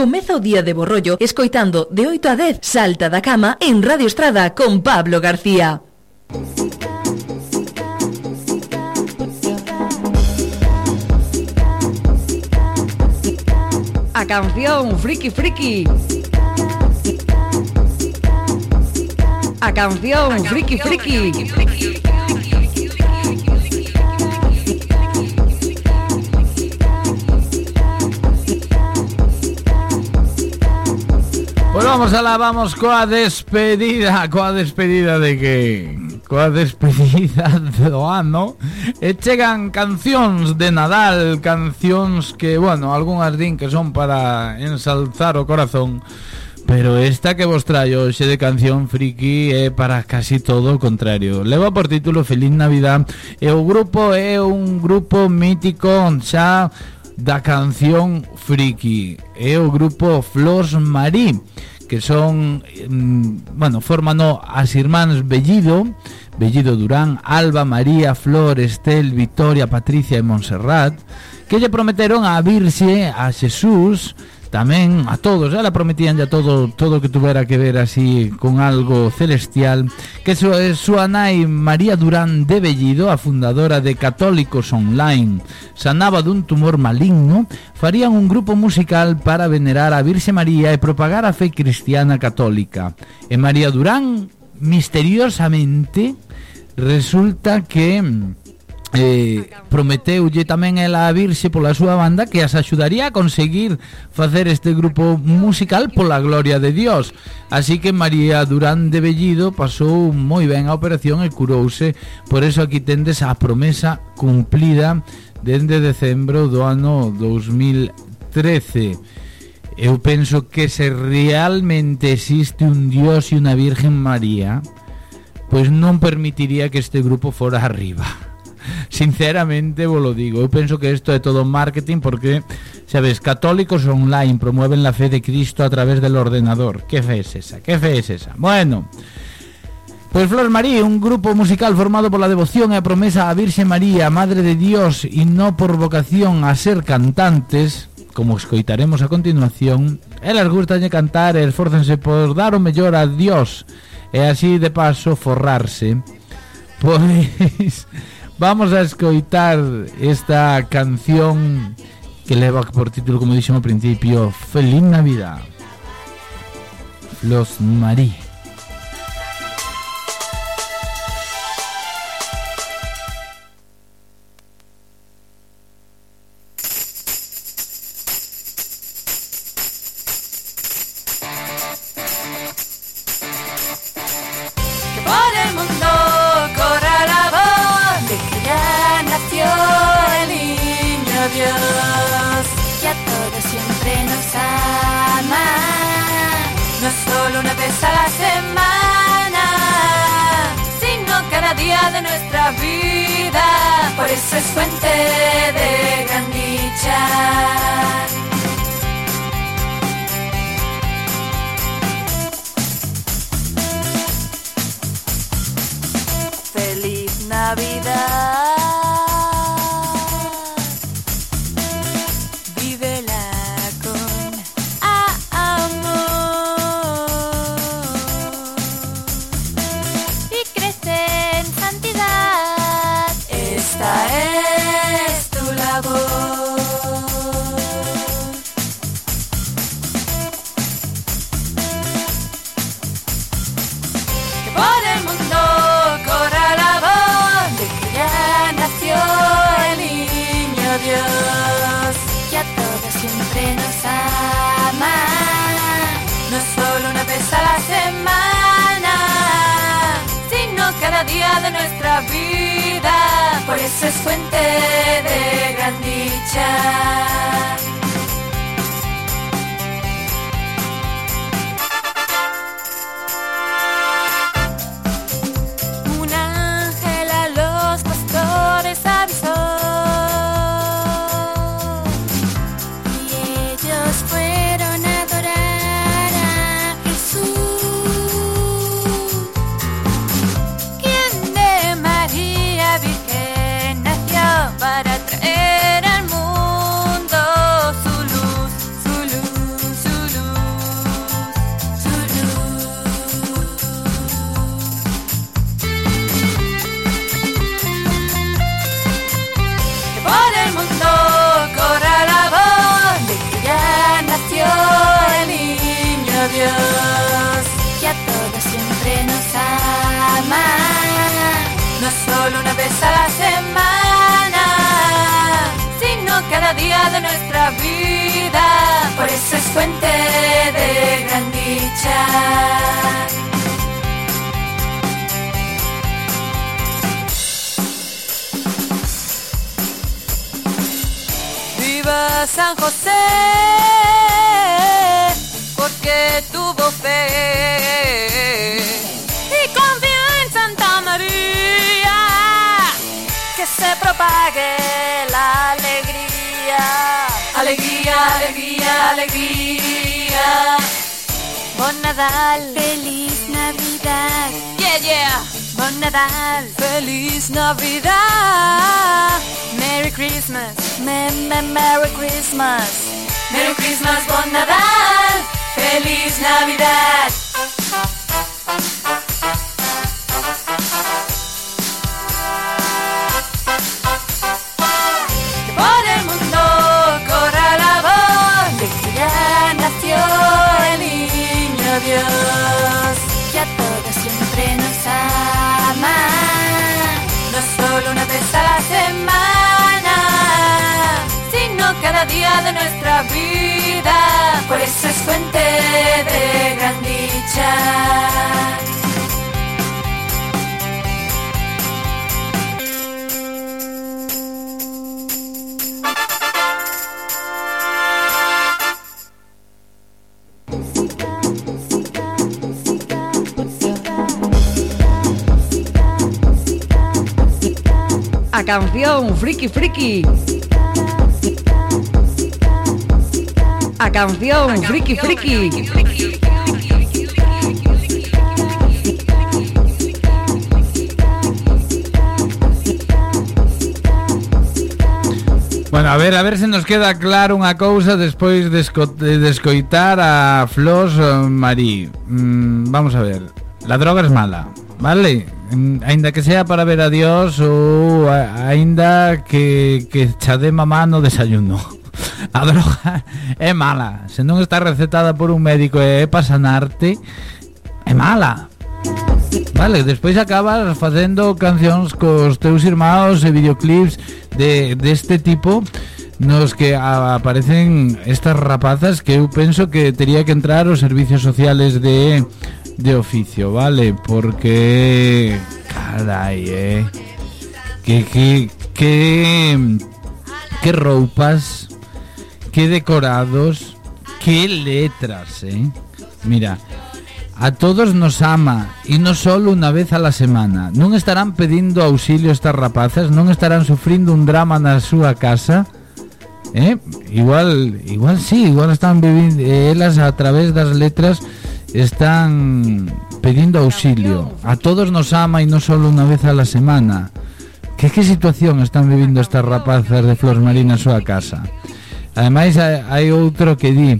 Comeza o día de borrollo escoitando de 8 a 10 Salta da Cama en Radio Estrada con Pablo García. A canción Friki Friki. A canción Friki Friki. Pois pues vamos alá, vamos coa despedida, coa despedida de que... Coa despedida do ano E chegan cancións de Nadal Cancións que, bueno, algunhas din que son para ensalzar o corazón Pero esta que vos traio hoxe de canción friki é para casi todo o contrario. Leva por título Feliz Navidad e o grupo é un grupo mítico xa da canción friki. O grupo Flors Marí que son mm, bueno, forman as irmáns Bellido Bellido Durán, Alba, María, Flor, Estel, Victoria, Patricia e Montserrat que lle prometeron a Virxe a Xesús tamén a todos, ela prometían ya todo todo que tuvera que ver así con algo celestial, que su, súa nai María Durán de Bellido, a fundadora de Católicos Online, sanaba dun tumor maligno, farían un grupo musical para venerar a Virxe María e propagar a fe cristiana católica. E María Durán misteriosamente resulta que eh, prometeulle tamén ela a Virxe pola súa banda que as axudaría a conseguir facer este grupo musical pola gloria de Dios. Así que María Durán de Bellido pasou moi ben a operación e curouse. Por eso aquí tendes a promesa cumplida dende decembro do ano 2013. Eu penso que se realmente existe un Dios e unha Virgen María, pois non permitiría que este grupo fora arriba. Sinceramente vos lo digo. Eu penso que isto é todo marketing porque, sabes, católicos online promueven la fe de Cristo a través del ordenador. Que fe es esa? Que fe es esa? Bueno, Pues Flor María, un grupo musical formado por la devoción e a promesa a Virxe María, Madre de Dios, y no por vocación a ser cantantes, como escoitaremos a continuación, elas gustalle cantar e esfórcense por dar o mellor a Dios e así de paso forrarse. Pois Vamos a escoitar esta canción que leva por título, como dixemos ao principio, Feliz Navidad. Los Marí. Dios y a todos siempre nos ama. No solo una vez a la semana, sino cada día de nuestra vida. Por eso es fuente de gran dicha. nuestra vida, por eso es fuente de gran dicha. No solo una vez a la semana, sino cada día de nuestra vida. Por eso es fuente de gran dicha. Viva San José, porque tuvo fe que se propague la alegría. Alegría, alegría, alegría. Bon Nadal, feliz Navidad. Yeah, yeah. Bon Nadal, feliz Navidad. Merry Christmas, me, me, Merry Christmas. Merry Christmas, Bon Nadal, feliz Navidad. Dios, que a todos siempre nos ama, no solo una vez a la semana, sino cada día de nuestra vida, por eso es fuente de gran dicha. A canción Friki Friki. A canción Friki Friki. Bueno, a ver, a ver se nos queda claro unha cousa despois de, esco escoitar a Flos eh, Marí. Mm, vamos a ver. La droga es mala, vale? Ainda que sea para ver a Dios ou a- aínda que, que chade mamá no desayuno. A droga é mala. Se non está recetada por un médico e para sanarte, é mala. Vale, despois acabas facendo cancións cos teus irmãos e videoclips de deste tipo nos que aparecen estas rapazas que eu penso que tería que entrar os servicios sociales de de oficio, vale? Porque carai, eh. Que que que que roupas, que decorados, que letras, eh. Mira, A todos nos ama e non solo unha vez a la semana. Non estarán pedindo auxilio estas rapazas, non estarán sufrindo un drama na súa casa. Eh? Igual, igual sí, igual están vivindo elas a través das letras están pedindo auxilio. A todos nos ama e non solo unha vez a la semana. Que situación están vivindo estas rapazas de Flor Marina na súa casa? Ademais hai, hai outro que di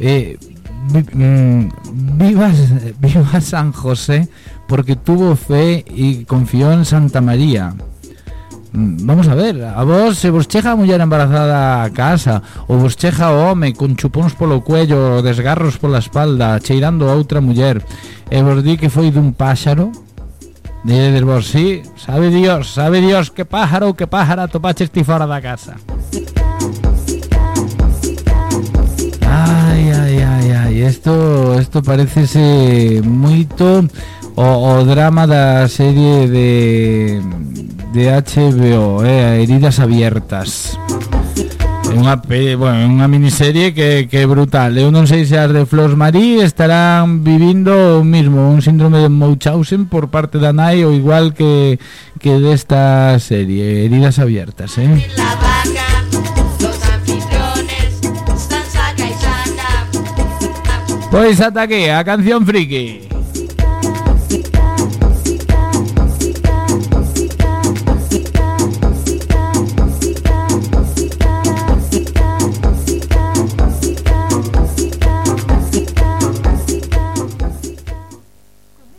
eh, mm, vivas, viva San José porque tuvo fe e confió en Santa María. Mm, Vamos a ver, a vos se vos cheja muller embarazada a casa ou vos cheja o home con chupóns polo cuello, desgarros pola espalda, cheirando a outra muller e vos que foi dun páxaro Diredes vos, sí, sabe Dios, sabe Dios que pájaro que pájara topaches ti fora da casa. Ai, ai, ai, ai, isto, isto parecese moito o, o drama da serie de de HBO, eh, Heridas Abiertas. Pe- bueno, é unha miniserie que, que brutal. Eu non sei se as de Flos Marí estarán vivindo o mismo, un síndrome de Munchausen por parte da nai ou igual que, que desta serie, Heridas Abiertas, eh? Pois ata aquí, a canción friki.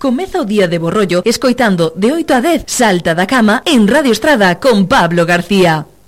Comeza o día de borrollo escoitando de 8 a 10 Salta da Cama en Radio Estrada con Pablo García.